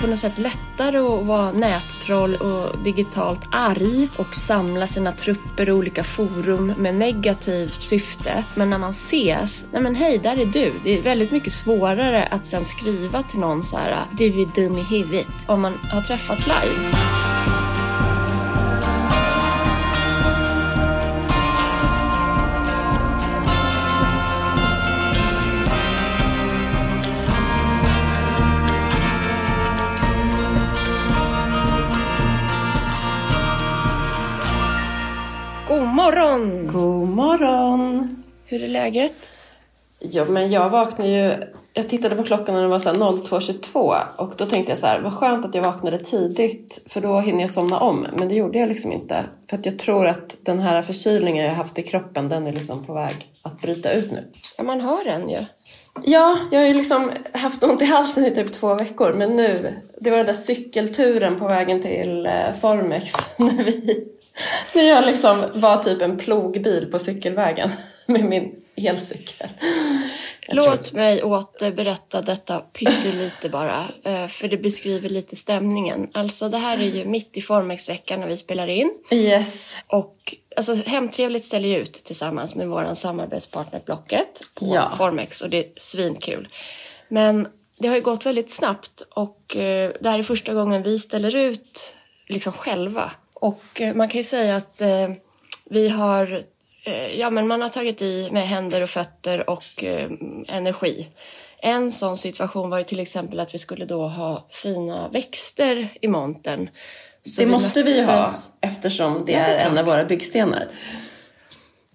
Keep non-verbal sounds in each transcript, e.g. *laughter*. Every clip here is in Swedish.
på något sätt lättare att vara nättroll och digitalt arg och samla sina trupper i olika forum med negativt syfte. Men när man ses, nej men hej, där är du. Det är väldigt mycket svårare att sen skriva till någon så här, du är dum i huvudet, om man har träffats live. Morgon! God morgon! Hur är läget? Ja, men jag vaknade ju... Jag tittade på klockan när det var så här 02.22 och då tänkte jag så här, vad skönt att jag vaknade tidigt för då hinner jag somna om. Men det gjorde jag liksom inte. För att jag tror att den här förkylningen jag haft i kroppen, den är liksom på väg att bryta ut nu. Ja, man hör den ju. Ja, jag har ju liksom haft ont i halsen i typ två veckor men nu, det var den där cykelturen på vägen till eh, Formex *laughs* när vi, *laughs* när jag liksom var typ en plogbil på cykelvägen *laughs* med min elcykel. Jag Låt mig återberätta detta pyttelite bara, eh, för det beskriver lite stämningen. Alltså det här är ju mitt i Formex-veckan när vi spelar in. Yes. Och alltså, Hemtrevligt ställer ju ut tillsammans med vår samarbetspartner Blocket på Ja. Formex och det är svinkul. Men det har ju gått väldigt snabbt och eh, det här är första gången vi ställer ut liksom själva. Och eh, man kan ju säga att eh, vi har eh, Ja, men man har tagit i med händer och fötter och eh, energi. En sån situation var ju till exempel att vi skulle då ha fina växter i montern. Så Det måste vi ha eftersom det är en av våra byggstenar.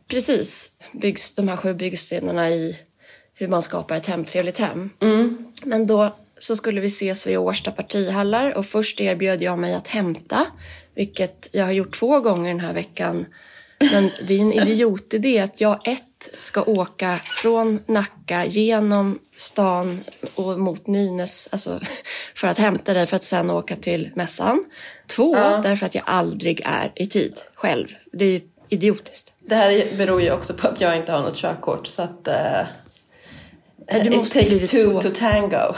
Precis. Byggs de här sju byggstenarna i hur man skapar ett hemtrevligt hem. Men då så skulle vi ses vid Årsta partihallar och först erbjöd jag mig att hämta, vilket jag har gjort två gånger den här veckan. Men det är en *laughs* idiotidé att jag ett ska åka från Nacka genom stan och mot Nynäs, alltså *laughs* för att hämta dig för att sen åka till mässan. Två, därför att jag aldrig är i tid själv. Det är idiotiskt. Det här beror ju också på att jag inte har något körkort så att... Uh, du it måste takes blivit two så- to tango.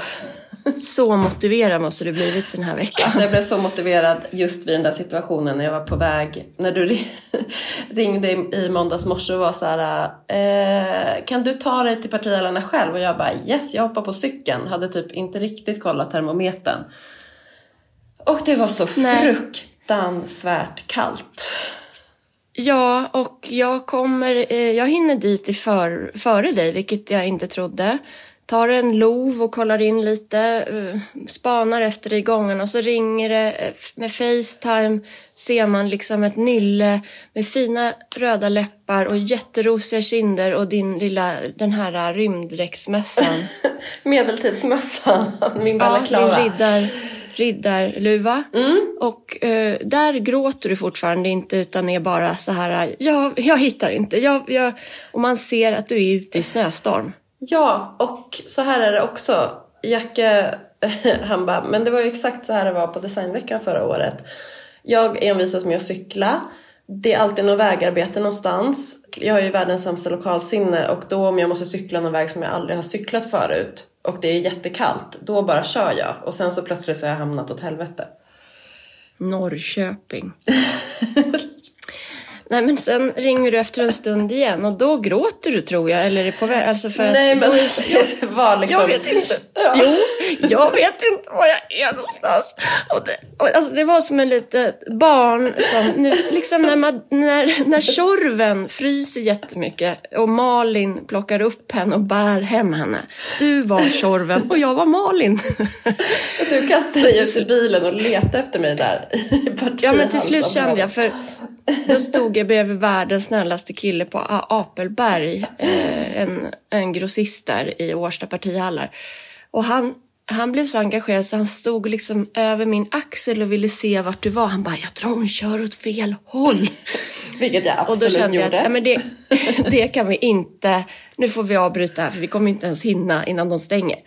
Så motiverad måste du blivit den här veckan. Alltså jag blev så motiverad just vid den där situationen när jag var på väg, när du ri- ringde i- måndags morse och var så här, eh, kan du ta dig till partihallarna själv? Och jag bara yes, jag hoppar på cykeln. Hade typ inte riktigt kollat termometern. Och det var så Nej. fruktansvärt kallt. Ja, och jag kommer, eh, jag hinner dit i för, före dig, vilket jag inte trodde. Tar en lov och kollar in lite, eh, spanar efter dig i gången och så ringer det eh, med Facetime. Ser man liksom ett nylle med fina röda läppar och jätterosiga kinder och din lilla, den här rymddräktsmössan. *laughs* Medeltidsmössan, min Ja, balaclava. din riddar, riddarluva. Och eh, där gråter du fortfarande inte utan är bara så här, jag, jag hittar inte. Jag, jag, och man ser att du är ute i snöstorm. Ja, och så här är det också. Jacke, *laughs* han bara, men det var ju exakt så här det var på designveckan förra året. Jag envisas med att cykla. Det är alltid något vägarbete någonstans. Jag har ju världens sämsta lokalsinne och då om jag måste cykla någon väg som jag aldrig har cyklat förut och det är jättekallt, då bara kör jag. Och sen så plötsligt så har jag hamnat åt helvete. Norrköping. *laughs* Nej men sen ringer du efter en stund igen och då gråter du tror jag, eller är det på väg? Alltså för Nej men då- *laughs* det var liksom... Jag vet inte. Ja. Jo, jag vet inte var jag är någonstans. Och det, och alltså det var som en litet barn som, nu, liksom när, man, när, när Tjorven fryser jättemycket och Malin plockar upp henne och bär hem henne. Du var Tjorven och jag var Malin. Du kastade dig ut ur bilen och letade efter mig där i Ja men till slut kände jag, för då stod jag bredvid världens snällaste kille på Apelberg, eh, en, en grossist där i Årsta partihallar. Och han, han blev så engagerad så han stod liksom över min axel och ville se vart du var. Han bara, jag tror hon kör åt fel håll. Vilket jag Och då absolut kände jag, gjorde. ja, men det, *laughs* det kan vi inte, nu får vi avbryta här för vi kommer inte ens hinna innan de stänger.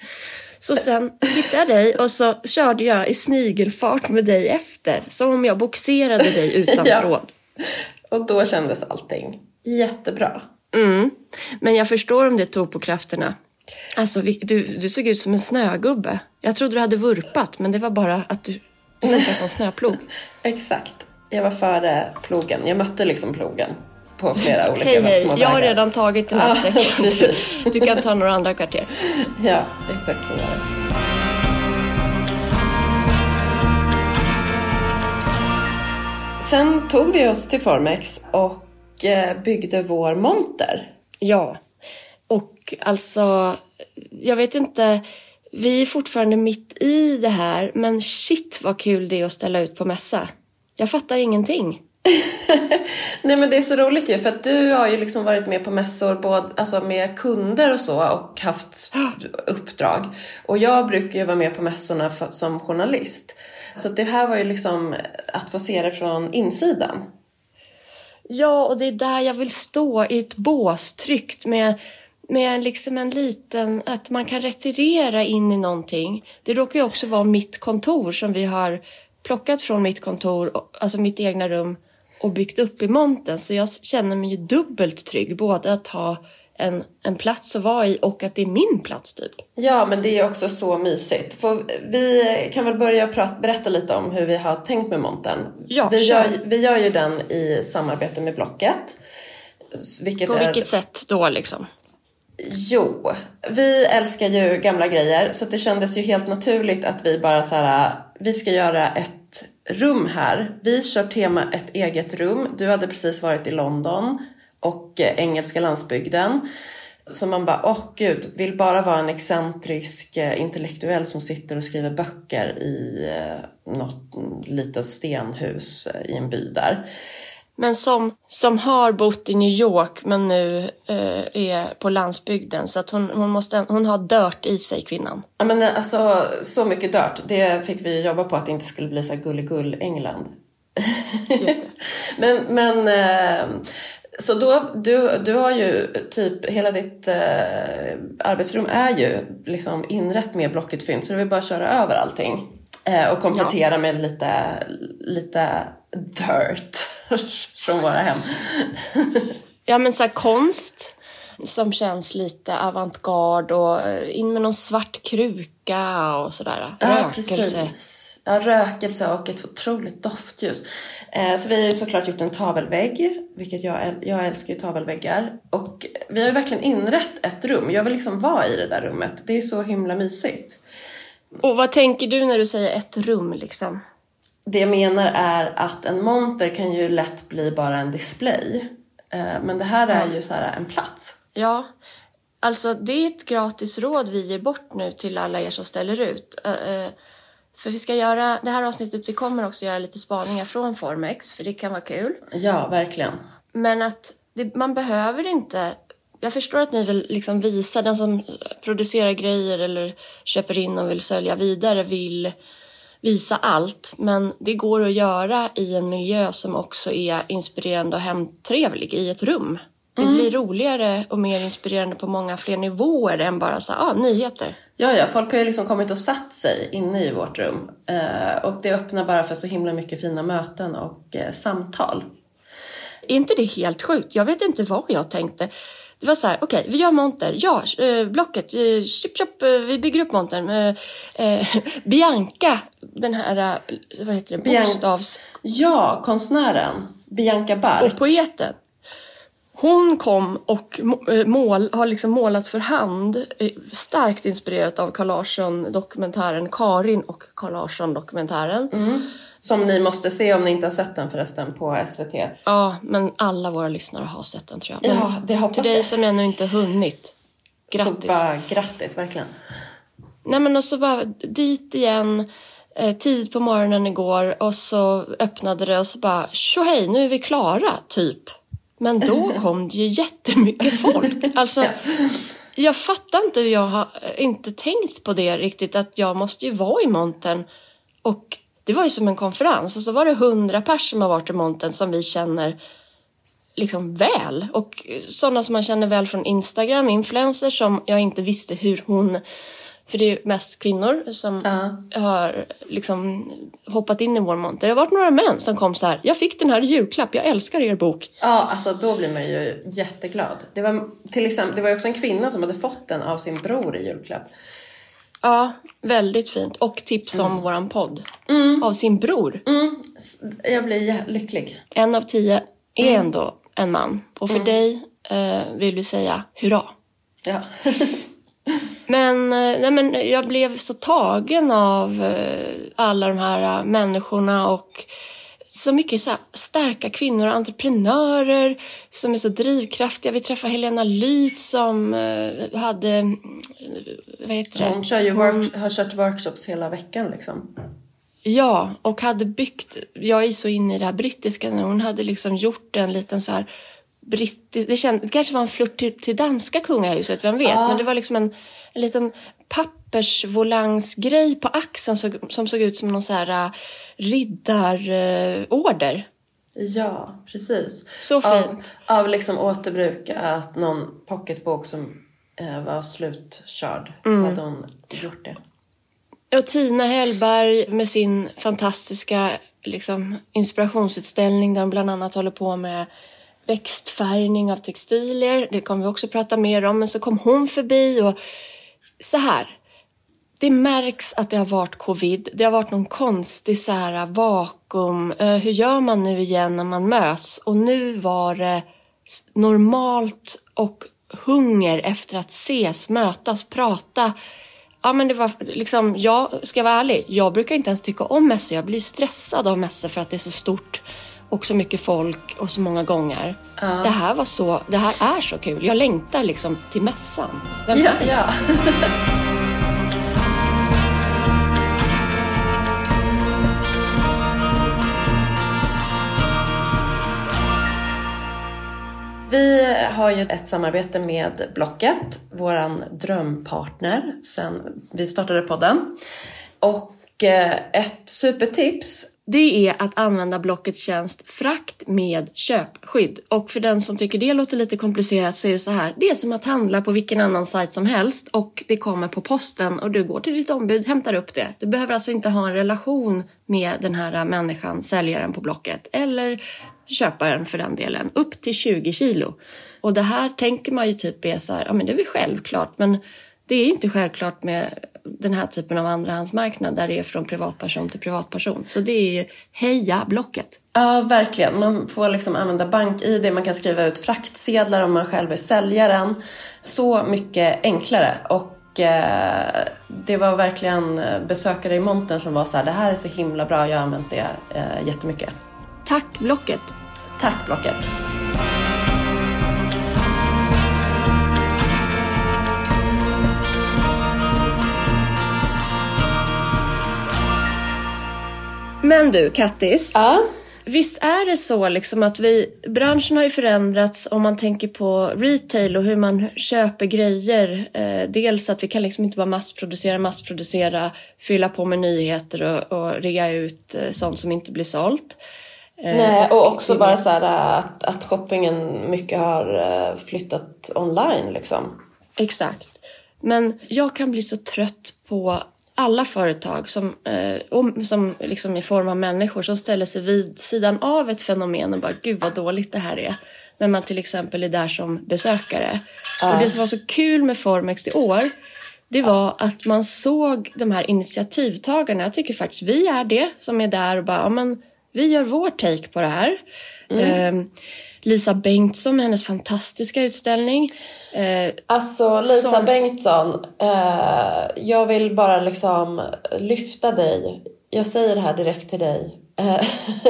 Så sen hittade jag dig och så körde jag i snigelfart med dig efter. Som om jag boxerade dig utan *laughs* Ja. tråd. Och då kändes allting jättebra. Mm. Men jag förstår om det tog på krafterna. Alltså, du, du såg ut som en snögubbe. Jag trodde du hade vurpat, men det var bara att du, du funkar som snöplog. *laughs* Exakt. Jag var före plogen. Jag mötte liksom plogen på flera *laughs* olika Hej, hej, små jag har vägar. redan tagit den här sträckan. *laughs* Du kan ta några andra kvarter. Ja, exakt så var det. Sen tog vi oss till Formex och eh, byggde vår monter. Ja, och alltså, jag vet inte, vi är fortfarande mitt i det här, men shit vad kul det är att ställa ut på mässa. Jag fattar ingenting. *laughs* Nej men det är så roligt ju för att du har ju liksom varit med på mässor både, alltså med kunder och så och haft *gasps* uppdrag. Och jag brukar ju vara med på mässorna för, som journalist. Så det här var ju liksom att få se det från insidan. Ja, och det är där jag vill stå i ett bås tryggt med, med liksom en liten, att man kan retirera in i någonting. Det råkar ju också vara mitt kontor som vi har plockat från mitt kontor, alltså mitt egna rum och byggt upp i monten. Så jag känner mig ju dubbelt trygg, både att ha en, en plats att vara i och att det är min plats typ. Ja, men det är också så mysigt. För vi kan väl börja prata, berätta lite om hur vi har tänkt med montern. Ja, vi, gör, vi gör ju den i samarbete med Blocket. Vilket På är, vilket sätt då liksom? Jo, vi älskar ju gamla grejer så det kändes ju helt naturligt att vi bara så här, vi ska göra ett rum här. Vi kör tema ett eget rum. Du hade precis varit i London och eh, engelska landsbygden. Så man bara, åh gud, vill bara vara en excentrisk eh, intellektuell som sitter och skriver böcker i eh, något mm, litet stenhus i en by där. Men som, som har bott i New York men nu eh, är på landsbygden så att hon, hon, måste, hon har dört i sig kvinnan. Ja men eh, alltså så mycket dört, det fick vi jobba på att det inte skulle bli så gulligull England. Just *laughs* men, men eh, så då, du, du har ju typ, hela ditt eh, arbetsrum är ju liksom inrätt med Blocket fynd så du vill bara köra över allting. Eh, och komplettera med lite, lite dirt *laughs* från våra hem. Ja men så här, konst som känns lite avantgarde och eh, in med någon svart kruka och sådär. Ja, Rökelse. precis. Ja, rökelse och ett otroligt doftljus. Eh, så vi har ju såklart gjort en tavelvägg, vilket jag, jag älskar ju tavelväggar. Och vi har ju verkligen inrett ett rum. Jag vill liksom vara i det där rummet. Det är så himla mysigt. Och vad tänker du när du säger ett rum liksom? Det jag menar är att en monter kan ju lätt bli bara en display. Eh, men det här är ju så här en plats. Ja, alltså det är ett gratis råd vi ger bort nu till alla er som ställer ut. Eh, eh, För vi ska göra, det här avsnittet, vi kommer också göra lite spaningar från Formex, för det kan vara kul. Ja, verkligen. Men att det, man behöver inte... Jag förstår att ni vill liksom visa, den som producerar grejer eller köper in och vill sälja vidare vill visa allt. Men det går att göra i en miljö som också är inspirerande och hemtrevlig i ett rum. Det blir roligare och mer inspirerande på många fler nivåer än bara så ah, nyheter. Ja, ja, folk har ju liksom kommit och satt sig inne i vårt rum. Eh, och det öppnar bara för så himla mycket fina möten och eh, samtal. Är inte det helt sjukt? Jag vet inte vad jag tänkte. Det var så här, okej, vi gör monter. Ja, eh, Blocket, eh, chip chop, eh, vi bygger upp montern. Eh, eh, *laughs* Bianca, den här, eh, vad heter det, Bian- bokstavs... Ja, konstnären Bianca Bark. Och poeten. Hon kom och må- mål, har liksom målat för hand, starkt inspirerat av Carl Larsson-dokumentären Karin och Carl Larsson-dokumentären. Som ni måste se om ni inte har sett den förresten på SVT. Ja, men alla våra lyssnare har sett den tror jag. Men Ja, det hoppas till dig jag. som ännu inte hunnit, Så grattis. bara, grattis, verkligen. Nej men och så bara dit igen, eh, tid på morgonen igår och så öppnade det och så bara hej nu är vi klara, typ. Men då *laughs* kom det ju jättemycket folk. *laughs* Alltså, jag fattar inte hur jag har eh, inte tänkt på det riktigt, att jag måste ju vara i montern. Och det var ju som en konferens, och så var det hundra pers som har varit i montern som vi känner liksom väl. Och sådana som man känner väl från Instagram, influencers som jag inte visste hur hon För det är mest kvinnor som har liksom hoppat in i vår monter. Det har varit några män som kom så här. Jag fick den här i julklapp, jag älskar er bok. Ja, alltså då blir man ju jätteglad. Det var, till exempel, det var ju också en kvinna som hade fått den av sin bror i julklapp. Ja, väldigt fint. Och tips om våran podd. Av sin bror. Mm, jag blir lycklig. En av tio är ändå en man. Och för dig eh, vill vi säga hurra. Ja. *laughs* Men, eh, nej, men jag blev så tagen av eh, alla de här eh, människorna och så mycket så starka kvinnor och entreprenörer som är så drivkraftiga. Vi träffade Helena Lyth som eh, hade, eh, vad heter det? Hon kör ju work, har kört workshops hela veckan liksom. Ja, och hade byggt, jag är så inne i det här brittiska nu, hon hade liksom gjort en liten så här brittisk, det, känd, det kanske var en flört till, till danska kungahuset, vem vet? Men det var liksom en, en liten pappersvolangsgrej på axeln som, som såg ut som någon så här äh, riddarorder. Ja, precis. Så Av, fint. av liksom återbrukat någon pocketbok som eh, var slutkörd. Så hade hon gjort det. Och Tina Hellberg med sin fantastiska liksom, inspirationsutställning där de bland annat håller på med växtfärgning av textilier. Det kommer vi också prata mer om. Men så kom hon förbi och så här. Det märks att det har varit covid. Det har varit någon konstig så här vakuum. Eh, hur gör man nu igen när man möts? Och nu var det normalt och hunger efter att ses, mötas, prata. Ja, men det var liksom, jag ska vara ärlig, jag brukar inte ens tycka om mässor. Jag blir stressad av mässor för att det är så stort och så mycket folk och så många gånger. Det här var så, det här är så kul. Jag längtar liksom till mässan. Den Ja, ja. *laughs* Vi har ju ett samarbete med Blocket, våran drömpartner sen vi startade podden. Och eh, ett supertips det är att använda Blockets tjänst frakt med köpskydd. Och för den som tycker det låter lite komplicerat så är det så här. Det är som att handla på vilken annan sajt som helst och det kommer på posten och du går till ditt ombud, hämtar upp det. Du behöver alltså inte ha en relation med den här människan, säljaren på Blocket. Eller köparen för den delen. Upp till 20 kilo. Och det här tänker man ju typ är så här, ja men det är väl självklart. Men det är inte självklart med den här typen av andrahandsmarknad där det är från privatperson till privatperson. Så det är ju heja Blocket. Ja, verkligen. Man får liksom använda bank-id, man kan skriva ut fraktsedlar om man själv är säljaren. Så mycket enklare. Och eh, det var verkligen besökare i montern som var så här, det här är så himla bra, jag har använt det eh, jättemycket. Tack Blocket! Tack Blocket! Men du Kattis, Ja. visst är det så liksom att vi, branschen har ju förändrats om man tänker på retail och hur man köper grejer. Eh, dels att vi kan liksom inte bara massproducera, massproducera, fylla på med nyheter och, och rea ut eh, sånt som inte blir sålt. Eh, Nej, och också bara så här eh, att, att shoppingen mycket har eh, flyttat online liksom. Exakt. Men jag kan bli så trött på alla företag som, eh, om, som liksom i form av människor som ställer sig vid sidan av ett fenomen och bara gud vad dåligt det här är. När man till exempel är där som besökare. Och det som var så kul med Formex i år det var att man såg de här initiativtagarna. Jag tycker faktiskt vi är det som är där och bara, ja men vi gör vår take på det här. Eh, Lisa Bengtsson med hennes fantastiska utställning. Eh, Alltså Lisa Som- Bengtsson, eh, jag vill bara liksom lyfta dig. Jag säger det här direkt till dig. Eh,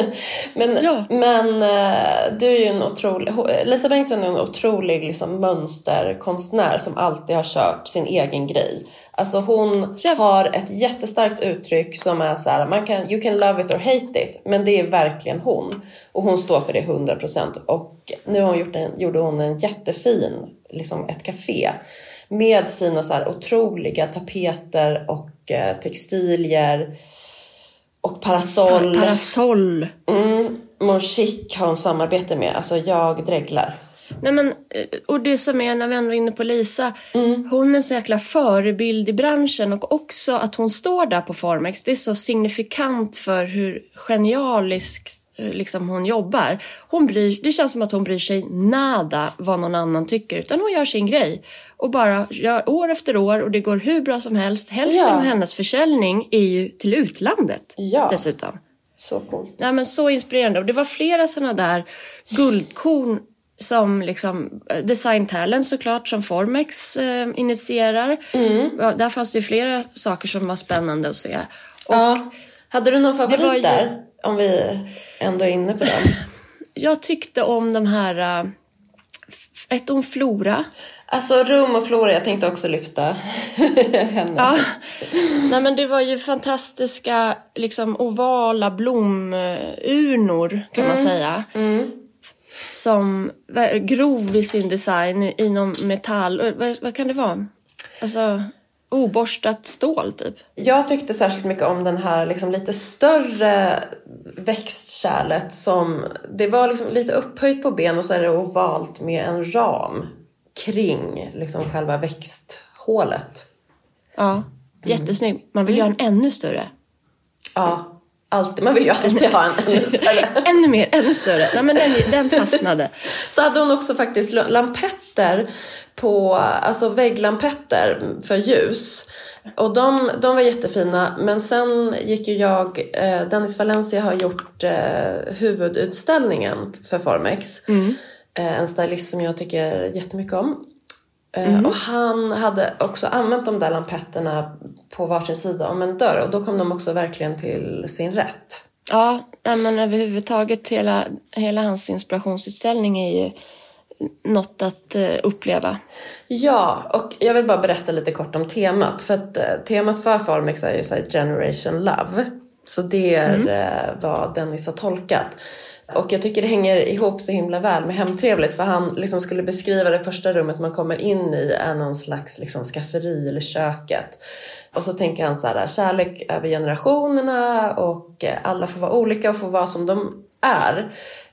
*laughs* men Ja. men eh, du är ju en otrolig... Lisa Bengtsson är en otrolig liksom, mönsterkonstnär som alltid har kört sin egen grej. Alltså hon jag- har ett jättestarkt uttryck som är så här, man kan, you can love it or hate it. Men det är verkligen hon. Och hon står för det 100%. Och nu har hon gjort en, gjorde hon en jättefin, liksom ett café. Med sina så otroliga tapeter och eh, textilier. Och parasoll. Parasoll. Mm, Mon Chic har hon samarbete med. Alltså jag dreglar. Nej men, eh, och det som är, när vi ändå är inne på Lisa, hon är en så jäkla förebild i branschen och också att hon står där på Formex, det är så signifikant för hur genialisk eh, liksom hon jobbar. Hon bryr, det känns som att hon bryr sig nada vad någon annan tycker, utan hon gör sin grej. Och bara gör år efter år och det går hur bra som helst. Hälften Ja. av hennes försäljning är ju till utlandet Ja. dessutom. Så coolt. Nej, men så inspirerande. Och det var flera sådana där guldkorn som liksom eh, Design Talent såklart som Formex eh, initierar. Mm. Där fanns det ju flera saker som var spännande att se. Och Ja. Hade du någon favorit ju- där? Om vi ändå är inne på den. *laughs* Jag tyckte om de här... Uh, ett om Flora. Alltså Rum och Flora, jag tänkte också lyfta *laughs* henne. Ja. Nej, men det var ju fantastiska liksom, ovala blomurnor kan man säga. Som var grov i sin design inom metall. Vad, vad kan det vara? Alltså oborstat stål typ. Jag tyckte särskilt mycket om den här liksom lite större växtkärlet som det var liksom lite upphöjt på ben och så är det ovalt med en ram kring liksom själva växthålet. Ja, jättesnygg. Man vill ju ha en ännu större. Ja, alltid. Man vill ju alltid ha en ännu större. Ännu mer, ännu större. Nej men den, den fastnade. *laughs* Så hade hon också faktiskt lampetter på, alltså vägglampetter för ljus. Och de, de var jättefina. Men sen gick ju jag, eh, Dennis Valencia har gjort eh, huvudutställningen för Formex. Eh, en stylist som jag tycker jättemycket om. Eh, Och han hade också använt de där lampetterna på varsin sida om en dörr och då kom de också verkligen till sin rätt. Ja, men överhuvudtaget hela, hela hans inspirationsutställning är ju något att eh, uppleva. Ja, och jag vill bara berätta lite kort om temat. För att eh, temat för Formex är ju Generation Love. Så det är eh, vad Dennis har tolkat. Och jag tycker det hänger ihop så himla väl med Hemtrevligt för han liksom skulle beskriva det första rummet man kommer in i är någon slags liksom skafferi eller köket. Och så tänker han så här, kärlek över generationerna och alla får vara olika och får vara som de är.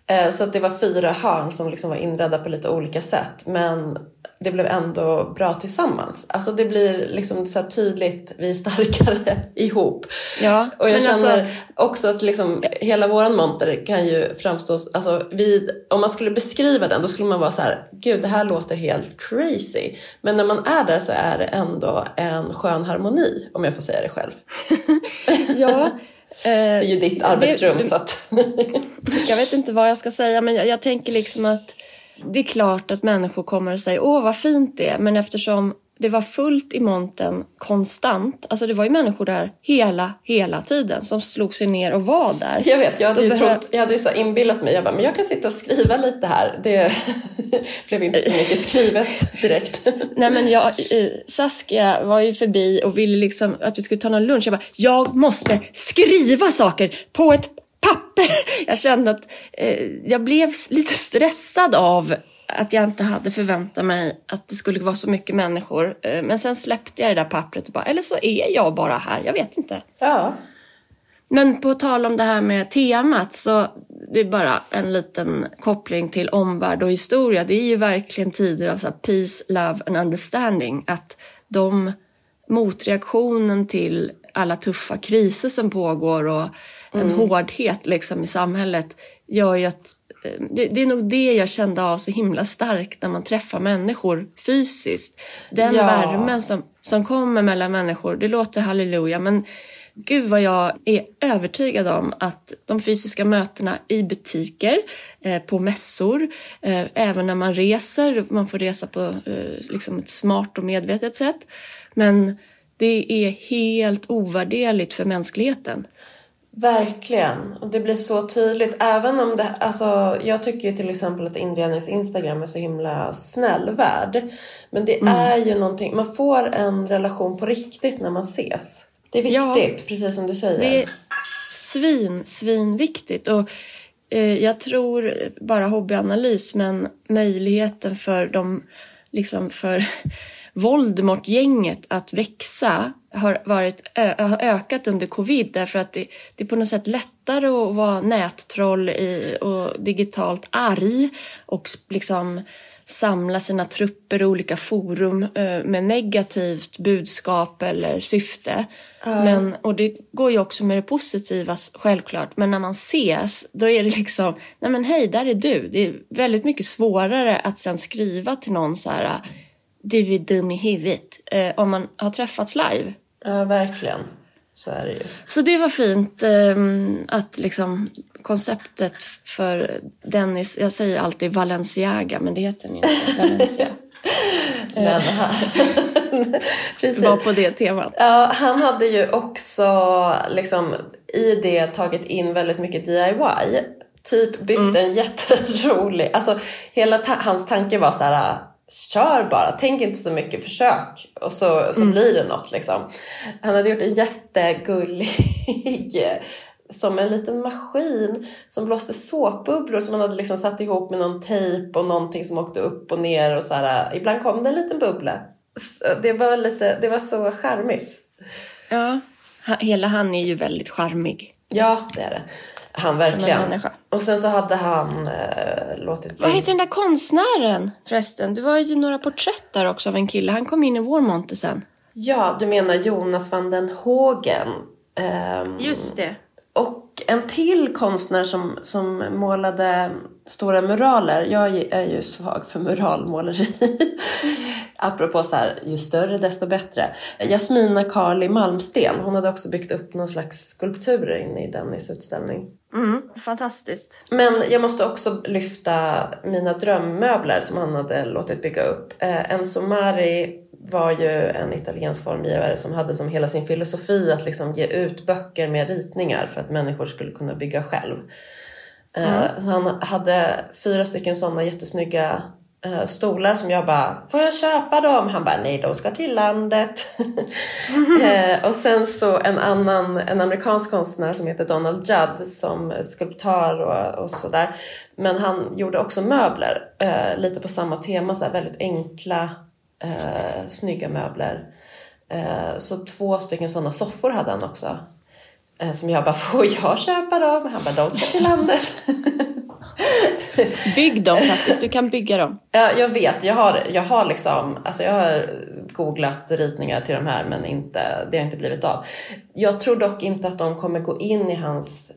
Eh, Så att det var fyra hörn som liksom var inredda på lite olika sätt. Men det blev ändå bra tillsammans. Alltså det blir liksom så tydligt, vi är starkare *laughs* ihop. Ja, och jag känner alltså- också att liksom, hela våran monter kan ju framstå, alltså vid, om man skulle beskriva den då skulle man vara så här, gud det här låter helt crazy. Men när man är där så är det ändå en skön harmoni, om jag får säga det själv. *laughs* Ja, Det är ju ditt arbetsrum det- så att... *laughs* jag vet inte vad jag ska säga men jag, jag tänker liksom att det är klart att människor kommer att säga åh vad fint det är. Men eftersom det var fullt i monten konstant, alltså det var ju människor där hela, hela tiden som slog sig ner och var där. Jag vet, jag hade, ju behöv- trott, jag hade ju så inbillat mig, jag bara, men jag kan sitta och skriva lite här. Det *laughs* blev inte så mycket skrivet direkt. *laughs* Nej men jag, Saskia var ju förbi och ville liksom att vi skulle ta någon lunch. Jag bara, jag måste skriva saker på ett papper. Jag kände att eh, jag blev lite stressad av att jag inte hade förväntat mig att det skulle vara så mycket människor. Eh, men sen släppte jag det där pappret och bara, eller så är jag bara här, jag vet inte. Ja. Men på tal om det här med temat så det är bara en liten koppling till omvärld och historia. Det är ju verkligen tider av så peace, love and understanding. Att de motreaktionen till alla tuffa kriser som pågår och en hårdhet liksom i samhället gör ju att det, det är nog det jag kände av så himla starkt när man träffar människor fysiskt. Den Ja. värmen som, som kommer mellan människor, det låter halleluja men Gud vad jag är övertygad om att de fysiska mötena i butiker, eh, på mässor, eh, även när man reser, man får resa på eh, liksom ett smart och medvetet sätt. Men det är helt ovärderligt för mänskligheten. Verkligen. Och det blir så tydligt. Även om det, alltså jag tycker ju till exempel att inrednings Instagram är så himla snäll värld. Men det är ju någonting, man får en relation på riktigt när man ses. Det är Ja. viktigt, precis som du säger. Det är svin, svin viktigt. Och eh, jag tror, bara hobbyanalys, men möjligheten för de, liksom för Voldemort-gänget att växa har, varit, har ökat under covid därför att det, det är på något sätt lättare att vara nättroll i, och digitalt arg och liksom samla sina trupper i olika forum med negativt budskap eller syfte. Men, och det går ju också med det positiva självklart. Men när man ses, då är det liksom, nej men hej, där är du. Det är väldigt mycket svårare att sen skriva till någon så här, du är dum i huvudet, eh, om man har träffats live. Ja, verkligen. Så är det ju. Så det var fint eh, att liksom konceptet för Dennis, jag säger alltid Valenciaga men det heter den inte, *laughs* Valencia. Men han, *laughs* precis. var på det temat. Ja, han hade ju också liksom i det tagit in väldigt mycket DIY. Typ byggt en jätterolig, alltså hela ta hans tanke var så här kör bara, tänk inte så mycket, försök och så, så blir det något liksom. Han hade gjort en jättegullig *laughs* som en liten maskin som blåste såpbubblor som han hade liksom satt ihop med någon tejp och någonting som åkte upp och ner och så här. Ibland kom det en liten bubbla. Det var, lite, det var så charmigt. Ja, hela han är ju väldigt charmig. Ja, det är det. Han verkligen. Och sen så hade han äh, låtit... Vad heter den där konstnären förresten? Det var ju några porträtt där också av en kille. Han kom in i vår monter sen. Ja, du menar Jonas van den Hågen. Um, Just det. Och en till konstnär som, som målade stora muraler. Jag är ju svag för muralmåleri. *laughs* Apropå så här, ju större desto bättre. Jasmina Karli Malmsten, hon hade också byggt upp någon slags skulpturer inne i Dennis utställning. Mm, fantastiskt. Men jag måste också lyfta mina drömmöbler som han hade låtit bygga upp. Eh, Enzo Mari var ju en italiensk formgivare som hade som hela sin filosofi att liksom ge ut böcker med ritningar för att människor skulle kunna bygga själv. Eh, mm. Så han hade fyra stycken sådana jättesnygga uh, stolar som jag bara, får jag köpa dem? Han bara, nej de ska till landet. uh, *laughs* och sen så en annan, en amerikansk konstnär som heter Donald Judd som skulptör och, och sådär. Men han gjorde också möbler, lite på samma tema, så här, väldigt enkla, uh, snygga möbler. så två stycken sådana soffor hade han också. som jag bara, *laughs* får jag köpa dem? Han bara, de ska till landet. *laughs* Bygg dem faktiskt, du kan bygga dem. Ja, jag vet. Jag har, jag har liksom, alltså jag har googlat ritningar till de här men inte, det har inte blivit av. Jag tror dock inte att de kommer gå in i hans...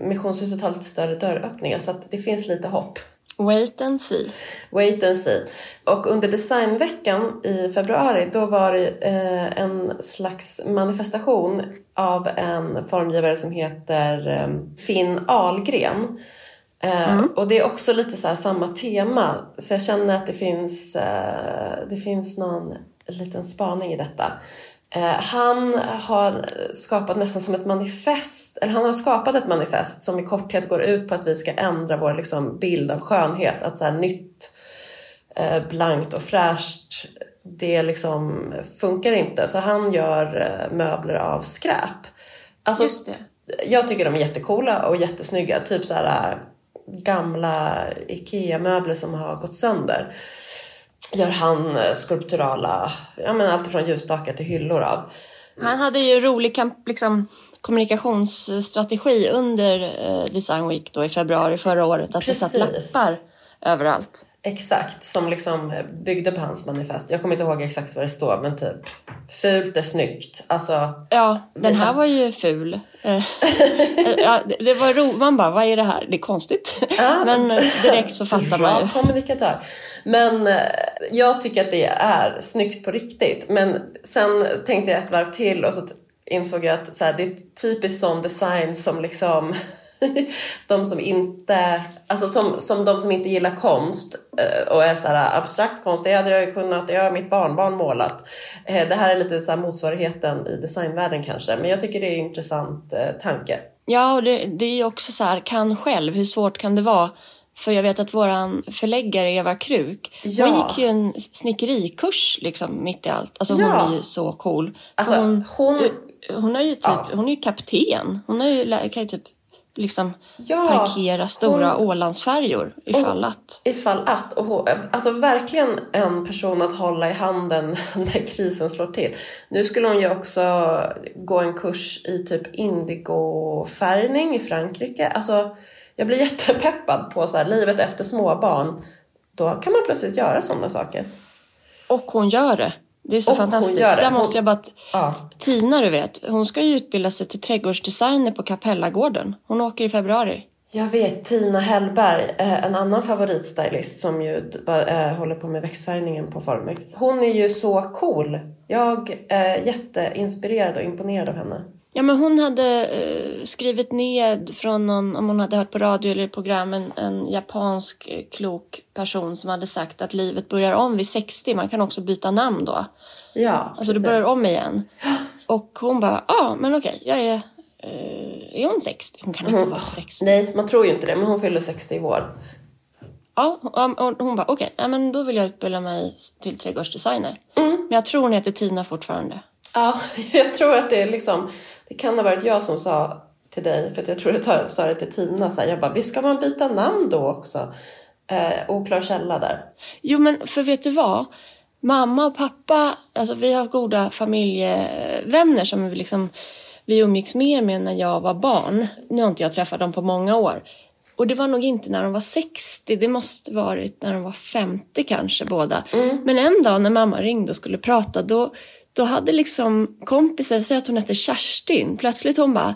Missionshuset har lite större dörröppningar så att det finns lite hopp. Wait and see. Wait and see. Och under designveckan i februari då var det eh, en slags manifestation av en formgivare som heter eh, Finn Ahlgren Eh, mm. och det är också lite så samma tema. Så jag känner att det finns, det finns någon liten spaning i detta. Uh, han har skapat nästan som ett manifest, eller han har skapat ett manifest som i korthet går ut på att vi ska ändra vår liksom, bild av skönhet. Att så här, nytt, blankt och fräscht, det liksom funkar inte. Så han gör möbler av skräp. Alltså, Just det. Jag tycker de är jättekola och jättesnygga. Typ så här gamla IKEA-möbler som har gått sönder gör han eh, skulpturala, ja men allt från ljusstakar till hyllor av. Han hade ju rolig liksom, kommunikationsstrategi under eh, Design Week då i februari förra året. Att Precis. det satt lappar överallt. Exakt, som liksom byggde på hans manifest. Jag kommer inte ihåg exakt vad det står, men typ fult är snyggt. Alltså, ja, den här var ju ful. Eh, *laughs* ja, det var ro man bara, vad är det här? Det är konstigt. Ja, *laughs* men direkt så fattar man ju. *laughs* kommunikatör. Men eh, jag tycker att det är snyggt på riktigt. Men sen tänkte jag ett varv till och så insåg jag att så här, det är typiskt sån design som liksom *laughs* de som inte, alltså som, som de som inte gillar konst eh, och är så här abstrakt konst, det hade jag ju kunnat, det har mitt barnbarn målat. Eh, det här är lite så här motsvarigheten i designvärlden kanske, men jag tycker det är en intressant eh, tanke. Ja, och det, det är också så här, kan själv, hur svårt kan det vara? För jag vet att våran förläggare Eva Kruk, ja. hon gick ju en snickerikurs liksom mitt i allt. Alltså ja. hon är ju så cool. Alltså, hon, hon, hon, har ju typ, ja. hon är ju kapten. Hon har ju, kan ju typ liksom ja, parkera stora hon, Ålandsfärjor ifall och, att. Ifall att. Och hon, alltså verkligen en person att hålla i handen *laughs* när krisen slår till. Nu skulle hon ju också gå en kurs i typ indigofärgning i Frankrike. Alltså, jag blir *laughs* jättepeppad på så här, livet efter småbarn. då kan man plötsligt göra sådana saker. Och hon gör det. Det är så Och fantastiskt. Där måste jag bara... Ja. Tina, du vet, hon ska ju utbilda sig till trädgårdsdesigner på Kapellagården. Hon åker i februari. Jag vet Tina Hellberg, eh, en annan favoritstylist som ju eh, håller på med växtfärgningen på Formex. Hon är ju så cool. Jag är jätteinspirerad och imponerad av henne. Ja, men hon hade eh, skrivit ned från någon, om hon hade hört på radio eller program, en, en japansk eh, klok person som hade sagt att livet börjar om vid 60. Man kan också byta namn då. Ja, Alltså du precis. börjar om igen. *gasps* Och hon bara, ja ah, men okej, jag är... Eh, är hon 60? Hon kan inte vara 60. Nej, man tror ju inte det, men hon fyller 60 i vår. Ja, och och hon bara, okej, men då vill jag utbilda mig till trädgårdsdesigner. Mm. Men jag tror hon heter Tina fortfarande. Ja, *laughs* jag tror att det är liksom... Det kan ha varit jag som sa till dig, för jag tror att jag sa det till Tina, så här, jag bara, visst ska man byta namn då också? Eh, oklar källa där. Jo, men för vet du vad? Mamma och pappa, alltså vi har goda familjevänner som liksom vi umgicks mer med när jag var barn. Nu har inte jag träffat dem på många år. Och det var nog inte när de var 60, det måste varit när de var 50 kanske båda. Men en dag när mamma ringde och skulle prata då, då hade liksom kompisar, säg att hon hette Kerstin, plötsligt hon bara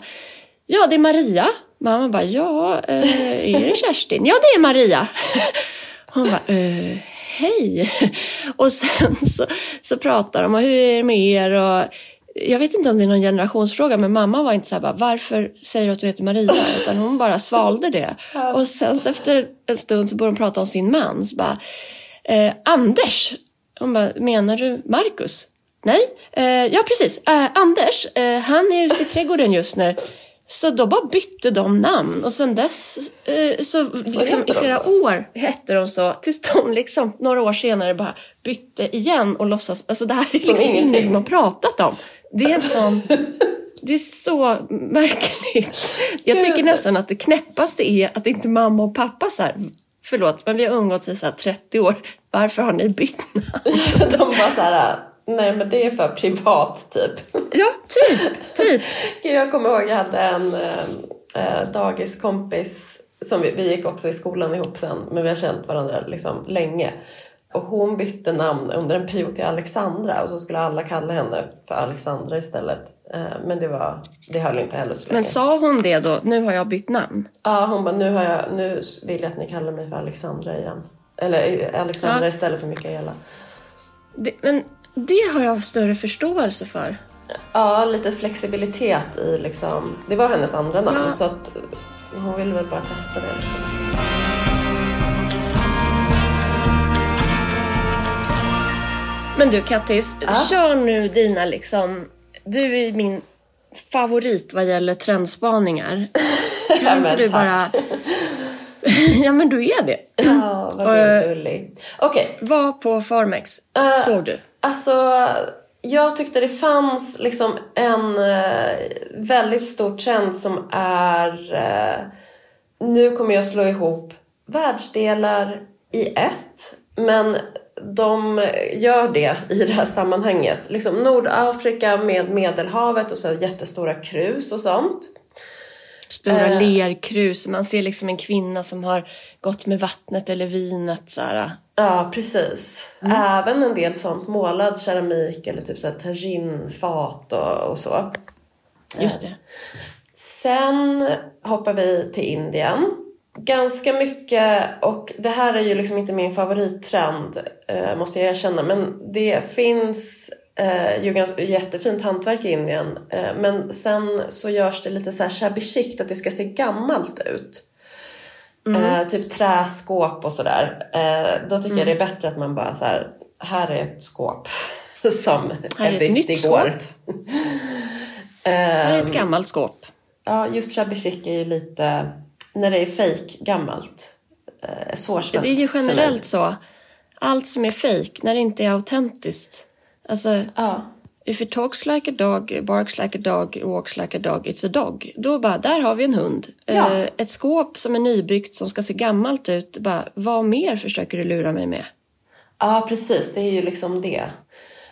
Ja, det är Maria. Mamma bara, ja, eh, är det Kerstin? Ja, det är Maria. *laughs* Hon bara, eh, hej. *laughs* Och sen så, så pratar de och hur är det med er? Och jag vet inte om det är någon generationsfråga, men mamma var inte så här bara, varför säger du att du heter Maria? *laughs* Utan hon bara svalde det. Och sen efter en stund så började de prata om sin man. Så bara, eh, Anders. Hon bara, menar du Marcus? Nej, eh, ja precis. Eh, Anders, eh, han är ute i trädgården just nu. Så då bara bytte de namn och sen dess eh, så, liksom, i flera så? år hette de så tills de liksom några år senare bara bytte igen och låtsas, alltså det här är liksom ingen ingenting. som har pratat om. Det är sån, *laughs* det är så märkligt. Jag tycker nästan att det knäppaste är att inte mamma och pappa så här, förlåt men vi har umgåtts i så här 30 år, varför har ni bytt namn? *laughs* De bara så här, nej men det är för privat typ. Ja, typ, typ. *laughs* Jag kommer ihåg jag hade en eh, dagiskompis som vi, vi gick också i skolan ihop sen, men vi har känt varandra liksom länge. Och hon bytte namn under en period till Alexandra och så skulle alla kalla henne för Alexandra istället. Eh, men det, var, det höll inte heller så länge. Men sa hon det då, nu har jag bytt namn? Ja, hon bara, nu, har jag, nu vill jag att ni kallar mig för Alexandra igen. Eller eh, Alexandra Ja. istället för Mikaela. Det, men det har jag större förståelse för. Ja, lite flexibilitet i liksom... Det var hennes andra namn Ja. så att hon ville väl bara testa det. Liksom. Men du Kattis, kör nu dina liksom... Du är min favorit vad gäller trendspaningar. *laughs* Kan Ja, inte du tack. bara... *laughs* ja men du är det. Ja, vad Eh, gullig. Okej, Var på Formex Eh, såg du? alltså jag tyckte det fanns liksom en eh, väldigt stor trend som är eh, nu kommer jag slå ihop världsdelar i ett men de gör det i det här sammanhanget. Liksom Nordafrika med Medelhavet och så jättestora krus och sånt. Stora eh, lerkrus. Man ser liksom en kvinna som har gått med vattnet eller vinet. Så här. Ja, precis. Även en del sånt målad keramik eller typ så här taginfat och, och så. Just det. Sen hoppar vi till Indien. Ganska mycket, och det här är ju liksom inte min favorittrend eh, måste jag erkänna, men det finns eh, ju ganska, jättefint hantverk i Indien. Eh, men sen så görs det lite så här shabby chic, att det ska se gammalt ut. Eh, typ träskåp och sådär. Då tycker jag det är bättre att man bara så här, här är ett skåp *laughs* som Här är är ett byggt nytt igår. *laughs* Här är Ehm. ett gammalt skåp. Ja, just shabby chic är ju lite, när det är fake gammalt, eh, svårsmält Det är ju generellt så. Allt som är fake när det inte är autentiskt. Alltså, Ja. if it talks like a dog, barks like a dog, walks like a dog, it's a dog. Då bara, där har vi en hund. Ja. Eh, ett skåp som är nybyggt som ska se gammalt ut. Bara, vad mer försöker du lura mig med? ja, precis. Det är ju liksom det.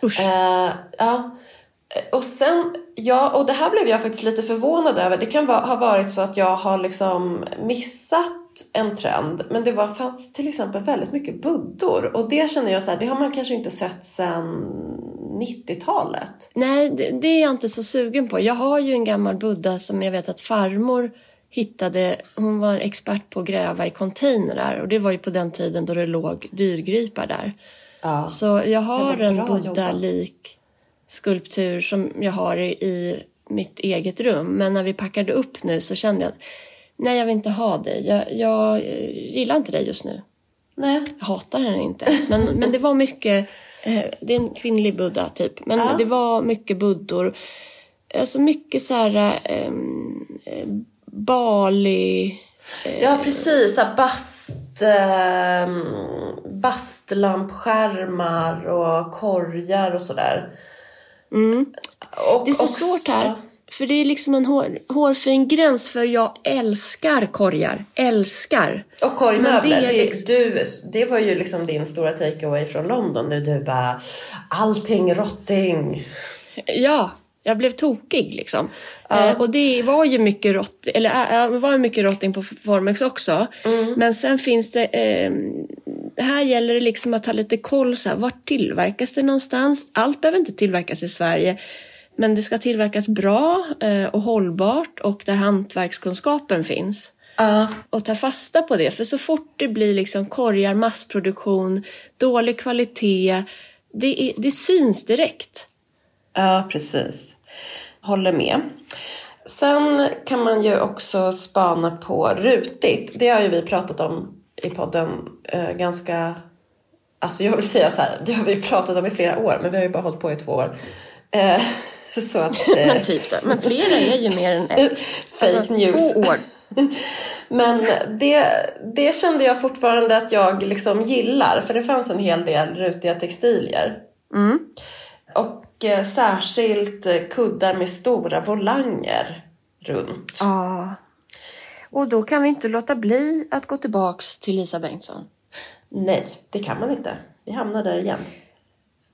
Usch. Eh, ja. Och sen, ja, och det här blev jag faktiskt lite förvånad över. Det kan ha varit så att jag har liksom missat en trend. Men det var, fanns till exempel väldigt mycket buddor. Och det känner jag så här, det har man kanske inte sett sedan 90-talet. Nej, det, det är jag inte så sugen på. Jag har ju en gammal Buddha som jag vet att farmor hittade, hon var expert på att gräva i containrar och det var ju på den tiden då det låg dyrgripar där. Ja. Så jag har en bra Buddha-lik skulptur som jag har i, mitt eget rum. Men när vi packade upp nu så kände jag nej jag vill inte ha dig. Jag, jag eh, gillar inte dig just nu. Nej. Jag hatar henne inte. Men, men det var mycket, eh, det är en kvinnlig Buddha typ. Men Ja. det var mycket buddor. Alltså mycket så här ehm, eh, Bali. Ja, precis. Så bast, eh, bastlampskärmar och korgar och sådär. Och, Mm. Det är så också- svårt här. För det är liksom en hår, hårfin gräns för jag älskar korgar. Älskar. Och korgmöbler. Men det liksom- du, det var ju liksom din stora takeaway från London. Nu du bara, allting rotting. Ja, jag blev tokig liksom. Eh, och det var ju mycket rott, eller äh, var ju mycket rotting på Formex också. Men sen finns det, eh, här gäller det liksom att ha lite koll så här, vart tillverkas det någonstans? Allt behöver inte tillverkas i Sverige. Men det ska tillverkas bra eh, och hållbart och där hantverkskunskapen finns. Ja. Och ta fasta på det, för så fort det blir liksom korgar, massproduktion, dålig kvalitet, det, är, det syns direkt. Ja, precis. Håller med. Sen kan man ju också spana på rutigt. Det har ju vi pratat om i podden eh, ganska... Alltså jag vill säga så här, det har vi pratat om i flera år, men vi har ju bara hållit på i två år. Eh, *laughs* så att... *laughs* Eh, Men typ det. Men flera är ju mer än ett. *laughs* Fake Alltså, news. Två år. Men det, det kände jag fortfarande att jag liksom gillar, för det fanns en hel del rutiga textilier. Och eh, särskilt eh, kuddar med stora volanger runt. Ja. Och då kan vi inte låta bli att gå tillbaks till Lisa Bengtsson. Nej, det kan man inte. Vi hamnar där igen.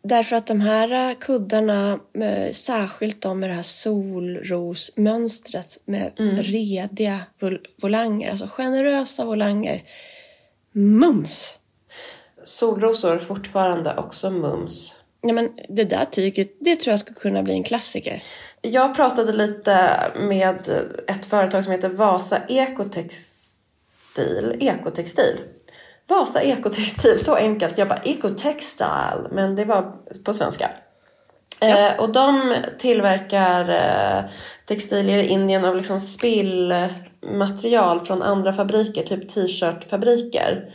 Därför att de här eh, kuddarna, eh, särskilt de med det här solrosmönstret med rediga vol- volanger, alltså generösa volanger. Mums! Solrosor fortfarande också mums. Ja, men det där tyget, det tror jag skulle kunna bli en klassiker. Jag pratade lite med ett företag som heter Vasa Ekotextil. Ekotextil. Vasa Ekotextil, så enkelt. Jag bara Ecotextile, men det var på svenska. Eh, och de tillverkar eh, textilier i Indien av liksom spillmaterial från andra fabriker, typ t-shirtfabriker.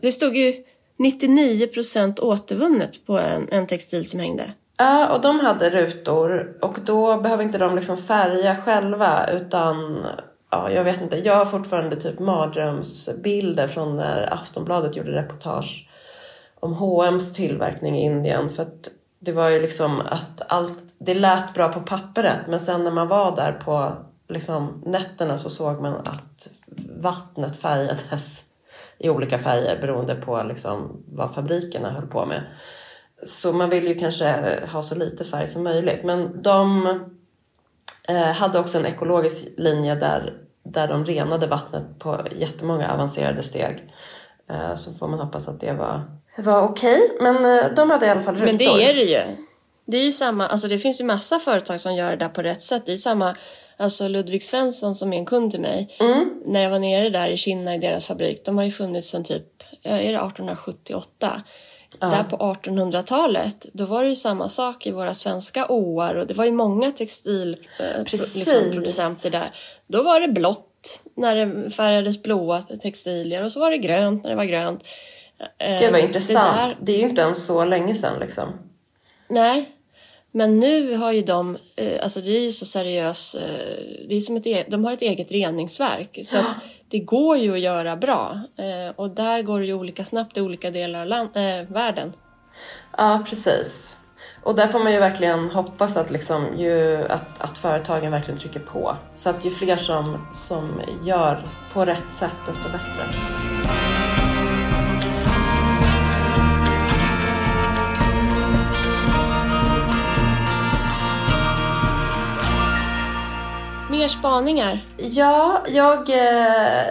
Det stod ju 99% återvunnet på en, en textil som hängde. Ja, och de hade rutor och då behöver inte de liksom färga själva utan ja, jag vet inte. Jag har fortfarande typ mardrömsbilder från när Aftonbladet gjorde reportage om H&M's tillverkning i Indien för att det var ju liksom att allt, det lät bra på pappret men sen när man var där på liksom nätterna så såg man att vattnet färgades i olika färger beroende på liksom vad fabrikerna höll på med. Så man vill ju kanske ha så lite färg som möjligt. Men de eh, hade också en ekologisk linje där, där de renade vattnet på jättemånga avancerade steg. Eh, så får man hoppas att det var, var okej. Men eh, de hade i alla fall rutor. Men det är det ju. Det är ju samma, alltså det finns ju massa företag som gör det där på rätt sätt. Det är ju samma, alltså Ludvig Svensson som är en kund till mig. När jag var nere där i Kinna i deras fabrik, de har ju funnits sedan typ, ja, är det 1878? Där på 1800-talet, då var det ju samma sak i våra svenska åar och det var ju många textilproducenter Precis. liksom, där. Då var det blått när det färgades blåa textilier och så var det grönt när det var grönt. Eh, Gud vad det intressant. där- Det, är ju inte ens så länge sedan liksom. Nej, men nu har ju de, eh, alltså det är ju så seriös, eh, det är som ett, e- de har ett eget reningsverk. Så att *gasps* det går ju att göra bra. Eh, och där går det ju olika snabbt i olika delar av land, eh, världen. Ja, precis. Och där får man ju verkligen hoppas att, liksom, ju, att, att företagen verkligen trycker på. Så att ju fler som, som gör på rätt sätt, desto bättre. Mer spaningar. Ja, jag, eh,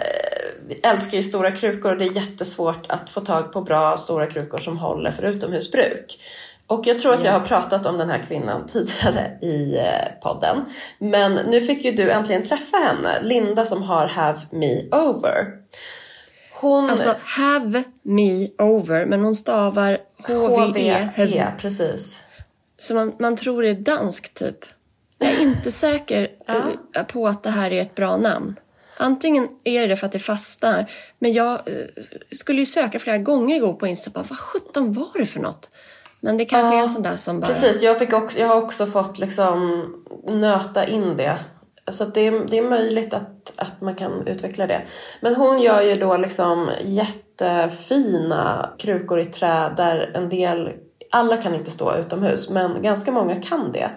älskar ju stora krukor och det är jättesvårt att få tag på bra stora krukor som håller för utomhusbruk. Och jag tror att jag har pratat om den här kvinnan *laughs* tidigare i eh, podden. Men nu fick ju du äntligen träffa henne, Linda som har Have Me Over. Hon... Alltså Have Me Over, men hon stavar H-V-E. H-V-E, precis. Så man, man tror det är dansk typ. Jag är inte säker ja. på att det här är ett bra namn. Antingen är det för att det fastnar, men jag uh, skulle ju söka flera gånger igår på Insta. Bara, vad sjutton var det för något? Men det kanske ja, är en sån där som bara... Precis, jag, fick också, jag har också fått liksom nöta in det. Så det, är, det är möjligt att, att man kan utveckla det. Men hon gör ju då liksom jättefina krukor i trä där en del, alla kan inte stå utomhus, men ganska många kan det.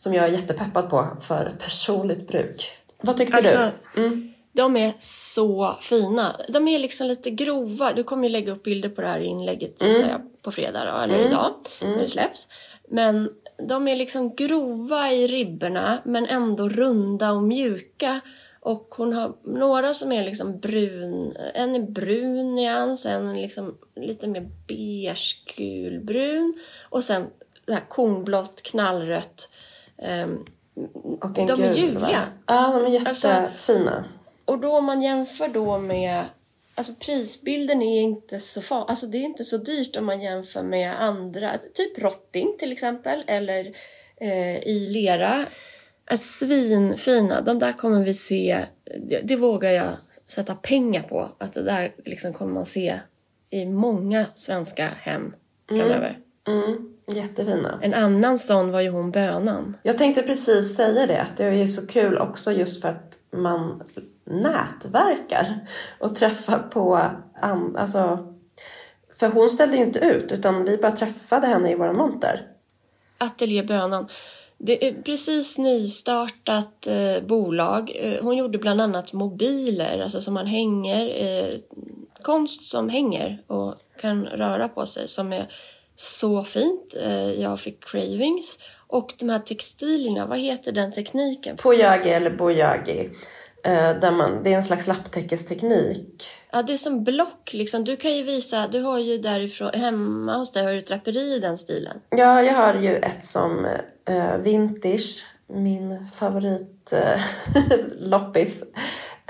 Som jag är jättepeppad på för personligt bruk. Vad tyckte alltså, du? Mm. De är så fina. De är liksom lite grova. Du kommer ju lägga upp bilder på det här inlägget mm. jag, på fredag då, eller mm. idag mm. när det släpps. Men de är liksom grova i ribborna men ändå runda och mjuka. Och hon har några som är liksom brun, en är brun nyans, en är liksom lite mer beige gulbrun och sen det här kornblått, knallrött. Um, och en de gul, är ljuvliga. Ja, de är jättefina. Alltså, och då om man jämför då med Alltså prisbilden är inte så far, alltså det är inte så dyrt om man jämför med andra, typ rotting till exempel eller eh, i lera. Alltså, svinfina, de där kommer vi se, det, det, vågar jag sätta pengar på, att det där liksom kommer man se i många svenska hem mm. framöver. Mm. Mm. Jättefina. En annan sån var ju hon bönan. Jag tänkte precis säga det, att det är ju så kul också just för att man nätverkar och träffar på. Alltså, för hon ställde ju inte ut utan vi bara träffade henne i våran monter. Ateljé Bönan. Det är precis nystartat eh, bolag. Eh, hon gjorde bland annat mobiler, alltså som man hänger, eh, konst som hänger och kan röra på sig som är så fint. Eh, jag fick cravings. Och de här textilierna, vad heter den tekniken? Pojagi eller bojagi. Eh, där man, det är en slags lapptäckesteknik. Ja, det är som block liksom. Du kan ju visa, du har ju därifrån, hemma hos dig har du draperi i den stilen. Ja, jag har ju ett som uh, vintage, min favorit *laughs* loppis.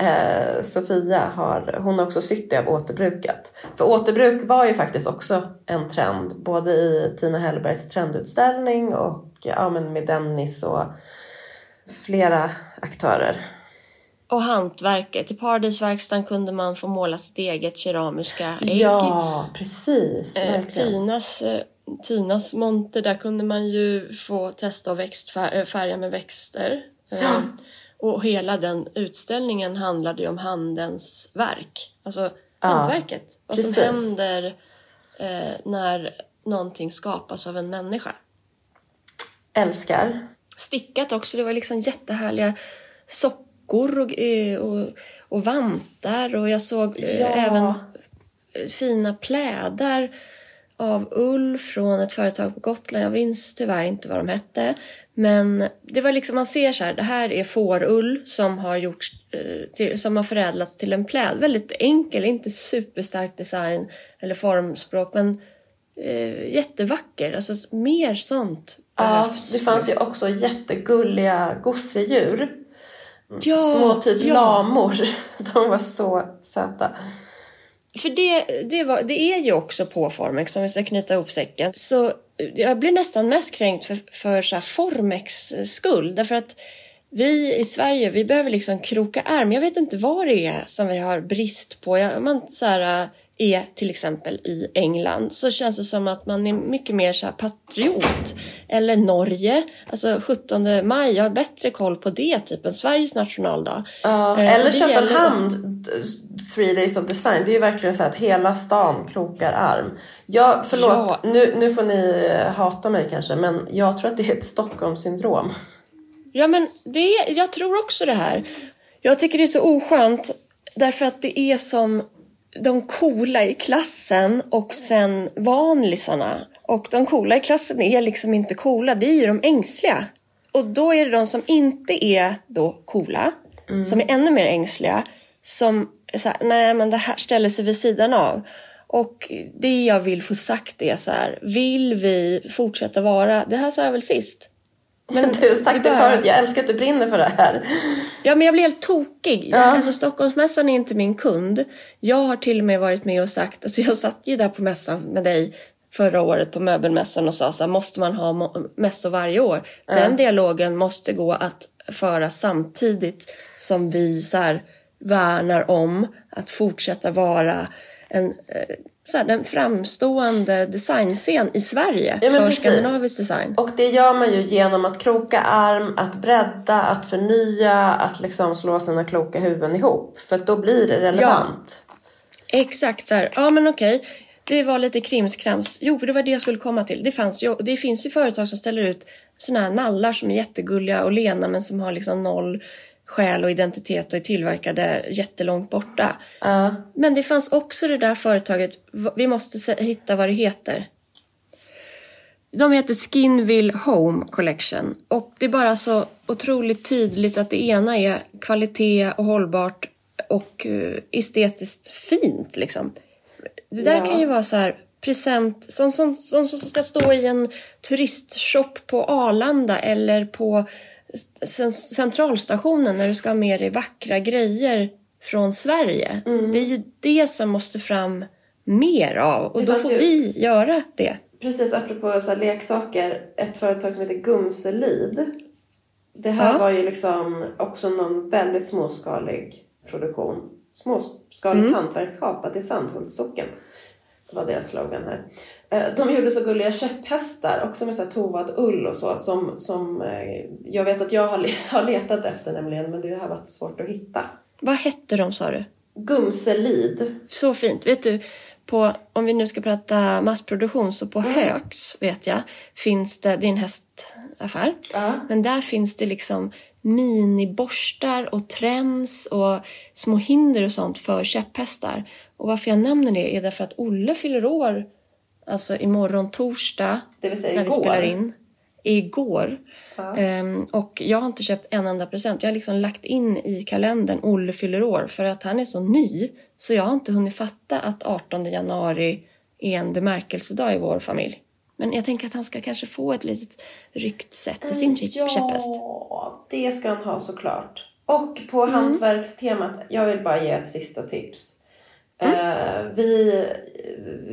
Uh, Sofia har, hon har också sytt det av återbrukat. För återbruk var ju faktiskt också en trend, både i Tina Hellbergs trendutställning och ja, men med Dennis och flera aktörer. Och hantverket. I Paradisverkstan kunde man få måla sitt eget keramiska ägg. Ja, precis. Eh, Tinas, eh, Tinas monter, där kunde man ju få testa att växtfärga med växter. Eh, ja. Och hela den utställningen handlade ju om handens verk. Alltså ja, hantverket. Vad som händer eh, när någonting skapas av en människa. Älskar. Stickat också, det var liksom jättehärliga sockor och, eh, och, och vantar och jag såg eh, ja. även fina plädar av ull från ett företag på Gotland. Jag minns tyvärr inte vad de hette. Men det var liksom, man ser så här, det här är fårull som har gjorts, eh, till, som har förädlats till en pläd. Väldigt enkel, inte superstark design eller formspråk men eh, jättevacker. Alltså mer sånt behövs. Ja, det fanns ju också jättegulliga gosedjur Ja, Små typ ja. lamor. *laughs* De var så söta. För det, det, var, det är ju också på Formex, om vi ska knyta ihop säcken. Så jag blir nästan mest kränkt för, för så Formex skull. Därför att vi i Sverige, vi behöver liksom kroka arm. Jag vet inte vad det är som vi har brist på. Jag, man, så här, är till exempel i England så känns det som att man är mycket mer så patriot. Eller Norge, alltså 17 maj, jag har bättre koll på det typ än Sveriges nationaldag. Ja, eh, eller Köpenhamn, gäller... Three Days of Design, det är ju verkligen så att hela stan krokar arm. Jag, förlåt, ja. nu, nu får ni eh, hata mig kanske men jag tror att det är ett Stockholmssyndrom. Ja men det jag tror också det här. Jag tycker det är så oskönt därför att det är som de coola i klassen och sen vanlisarna. Och de coola i klassen är liksom inte coola, det är ju de ängsliga. Och då är det de som inte är då coola, mm. som är ännu mer ängsliga, som så här, nej men det här ställer sig vid sidan av. Och det jag vill få sagt är så här, vill vi fortsätta vara, det här sa jag väl sist. Men du har sagt det, det förut, jag älskar att du brinner för det här. Ja men jag blir helt tokig. Ja. Alltså Stockholmsmässan är inte min kund. Jag har till och med varit med och sagt, alltså jag satt ju där på mässan med dig förra året på möbelmässan och sa så här, måste man ha mässor varje år? Ja. Den dialogen måste gå att föra samtidigt som vi så här, värnar om att fortsätta vara en eh, så här, den framstående designscen i Sverige ja, för precis. skandinavisk design. Och det gör man ju genom att kroka arm, att bredda, att förnya, att liksom slå sina kloka huvuden ihop. För då blir det relevant. Ja. Exakt så här, ja men okej. Det var lite krimskrams. Jo, för det var det jag skulle komma till. Det, fanns ju, det finns ju företag som ställer ut såna här nallar som är jättegulliga och lena men som har liksom noll själ och identitet och är tillverkade jättelångt borta. Uh. Men det fanns också det där företaget, vi måste hitta vad det heter. De heter Skinville Home Collection och det är bara så otroligt tydligt att det ena är kvalitet och hållbart och uh, estetiskt fint liksom. Det där ja. kan ju vara så här present som, som, som, som ska stå i en turistshop på Arlanda eller på centralstationen när du ska ha med dig vackra grejer från Sverige. Mm. Det är ju det som måste fram mer av och det då får ju... vi göra det. Precis, apropå så leksaker. Ett företag som heter Gumselid. Det här ja. var ju liksom också någon väldigt småskalig produktion. Småskaligt mm. hantverk skapat i Sandhultssocken var deras slogan här. Eh, de gjorde så gulliga käpphästar, också med så tovad ull och så, som, som eh, jag vet att jag *laughs* har letat efter nämligen, men det har varit svårt att hitta. Vad hette de sa du? Gumselid. Så fint. Vet du, på, om vi nu ska prata massproduktion, så på mm. Högs vet jag, finns det, det är en hästaffär, uh. men där finns det liksom miniborstar och träns och små hinder och sånt för käpphästar. Och varför jag nämner det är därför att Olle fyller år, alltså imorgon torsdag, när igår. vi spelar in. Igår. Ja. Um, och jag har inte köpt en enda present. Jag har liksom lagt in i kalendern Olle fyller år för att han är så ny. Så jag har inte hunnit fatta att 18 januari är en bemärkelsedag i vår familj. Men jag tänker att han ska kanske få ett litet ryckt sätt i sin ja, käpphäst. Ja, det ska han ha såklart. Och på mm. hantverkstemat, jag vill bara ge ett sista tips. Mm. Uh, vi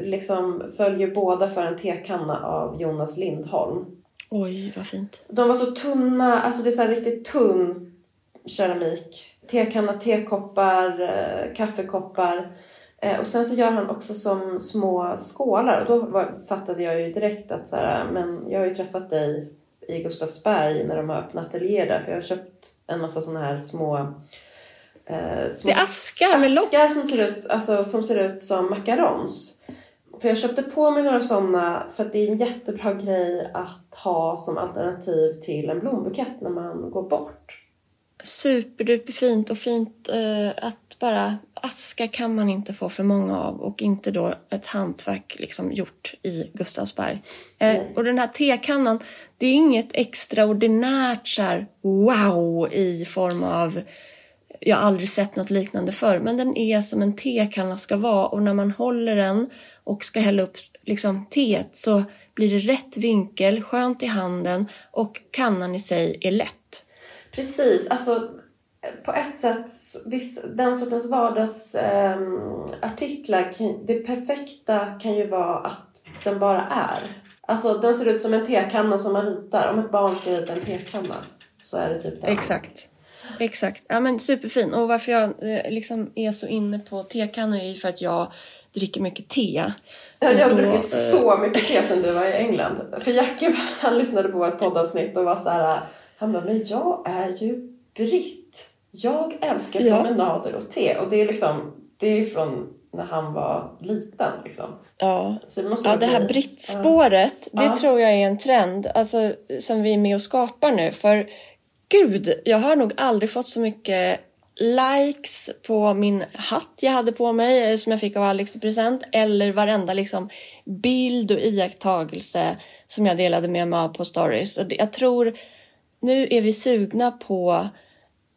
liksom följer båda för en tekanna av Jonas Lindholm. Oj, vad fint. De var så tunna, alltså det är så riktigt tunn keramik. Tekanna, tekoppar, uh, kaffekoppar. Eh, och sen så gör han också som små skålar och då fattade jag ju direkt att så här, men jag har ju träffat dig i Gustavsberg när de har öppnat ateljéer där för jag har köpt en massa sådana här små eh, små det är askar med lock. Askar som ser ut, alltså, som ser ut som macarons. För jag köpte på mig några sådana för att det är en jättebra grej att ha som alternativ till en blombukett när man går bort. Superduper fint och fint eh, att bara aska kan man inte få för många av och inte då ett hantverk liksom gjort i Gustavsberg. Eh, och den här tekannan, det är inget extraordinärt så här, wow i form av jag har aldrig sett något liknande förr, men den är som en tekanna ska vara och när man håller den och ska hälla upp liksom teet så blir det rätt vinkel, skönt i handen och kannan i sig är lätt. Precis, alltså på ett sätt, viss, den sortens vardagsartiklar, eh, det perfekta kan ju vara att den bara är. Alltså den ser ut som en tekanna som man ritar. Om ett barn ska rita en tekanna så är det typ det. Exakt. Exakt. Ja men superfin. Och varför jag eh, liksom är så inne på tekannor är för att jag dricker mycket te. Ja, jag har druckit äh... så mycket te sen du var i England. För Jacke *laughs* han lyssnade på ett poddavsnitt och var så här, han bara, men jag är ju britt. Jag älskar promenader och te. Och det är liksom, det är från när han var liten. Liksom. Ja, Så det, ja det här brittspåret, ja. det ja. tror jag är en trend alltså, som vi är med och skapar nu. För gud, jag har nog aldrig fått så mycket likes på min hatt jag hade på mig eh, som jag fick av Alex i present eller varenda liksom bild och iakttagelse som jag delade med mig av på stories. Och jag tror nu är vi sugna på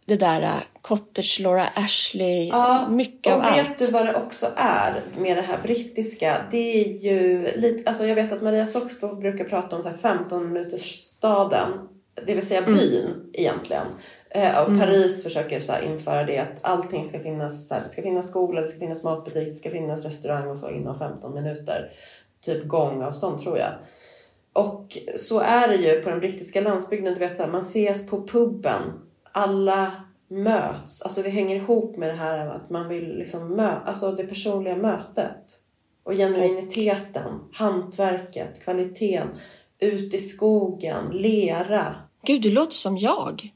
det där uh, Cottage Laura Ashley, Ja, mycket och av vet allt. du vad det också är med det här brittiska? Det är ju lite, alltså jag vet att Maria Soxbo brukar prata om så här 15 minuters staden, det vill säga byn egentligen. Eh, och Paris försöker så införa det att allting ska finnas, så här, det ska finnas skola, det ska finnas matbutik, det ska finnas restaurang och så inom 15 minuter. Typ gångavstånd tror jag. Och så är det ju på den brittiska landsbygden, du vet så här, man ses på puben, alla möts, alltså det hänger ihop med det här att man vill liksom mö- alltså det personliga mötet. Och genuiniteten, hantverket, kvaliteten, ut i skogen, lera. Gud, du låter som jag.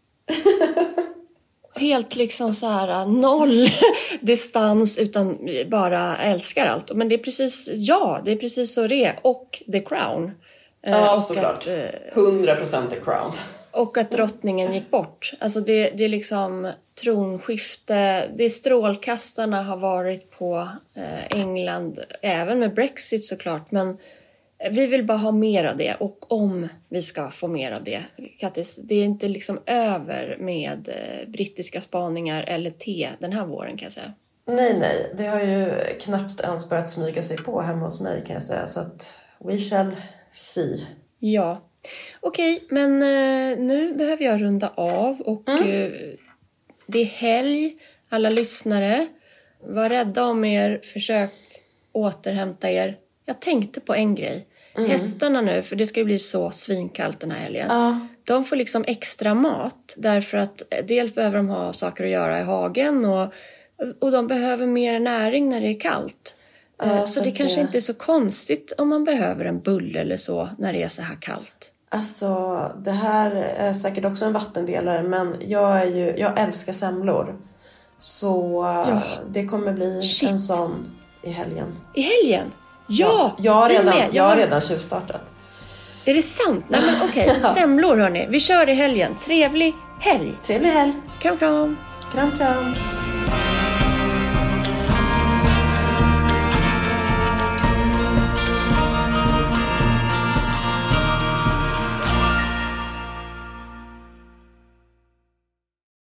Helt liksom så här noll *laughs* distans utan bara älskar allt. Men det är precis, ja, det är precis så det är. Och The Crown. Eh, Ja, och såklart. Att, eh, 100% the crown. och att drottningen gick bort. Alltså det, det är liksom tronskifte. Det strålkastarna har varit på England, även med Brexit såklart. Men vi vill bara ha mer av det och om vi ska få mer av det. Kattis, det är inte liksom över med eh, brittiska spaningar eller te den här våren kan jag säga. Nej, nej. Det har ju knappt ens börjat smyga sig på hemma hos mig kan jag säga. Så att we shall see. Ja. Okej, men eh, nu behöver jag runda av och eh, det är helg. Alla lyssnare, var rädda om er, försök återhämta er. Jag tänkte på en grej. Hästarna nu, för det ska ju bli så svinkallt den här helgen. Ja. De får liksom extra mat därför att eh, dels behöver de ha saker att göra i hagen och, och de behöver mer näring när det är kallt. Eh, Ja, så för det kanske det- inte är så konstigt om man behöver en bulle eller så när det är så här kallt. Alltså, det här är säkert också en vattendelare men jag, är ju, jag älskar semlor. Så Ja. det kommer bli Shit. en sån i helgen. I helgen? Ja! jag har redan, med. jag har redan tjuvstartat. Är det sant? Nej men okej, *laughs* semlor hörni. Vi kör i helgen. Trevlig helg! Trevlig helg! Kram kram! Kram, kram!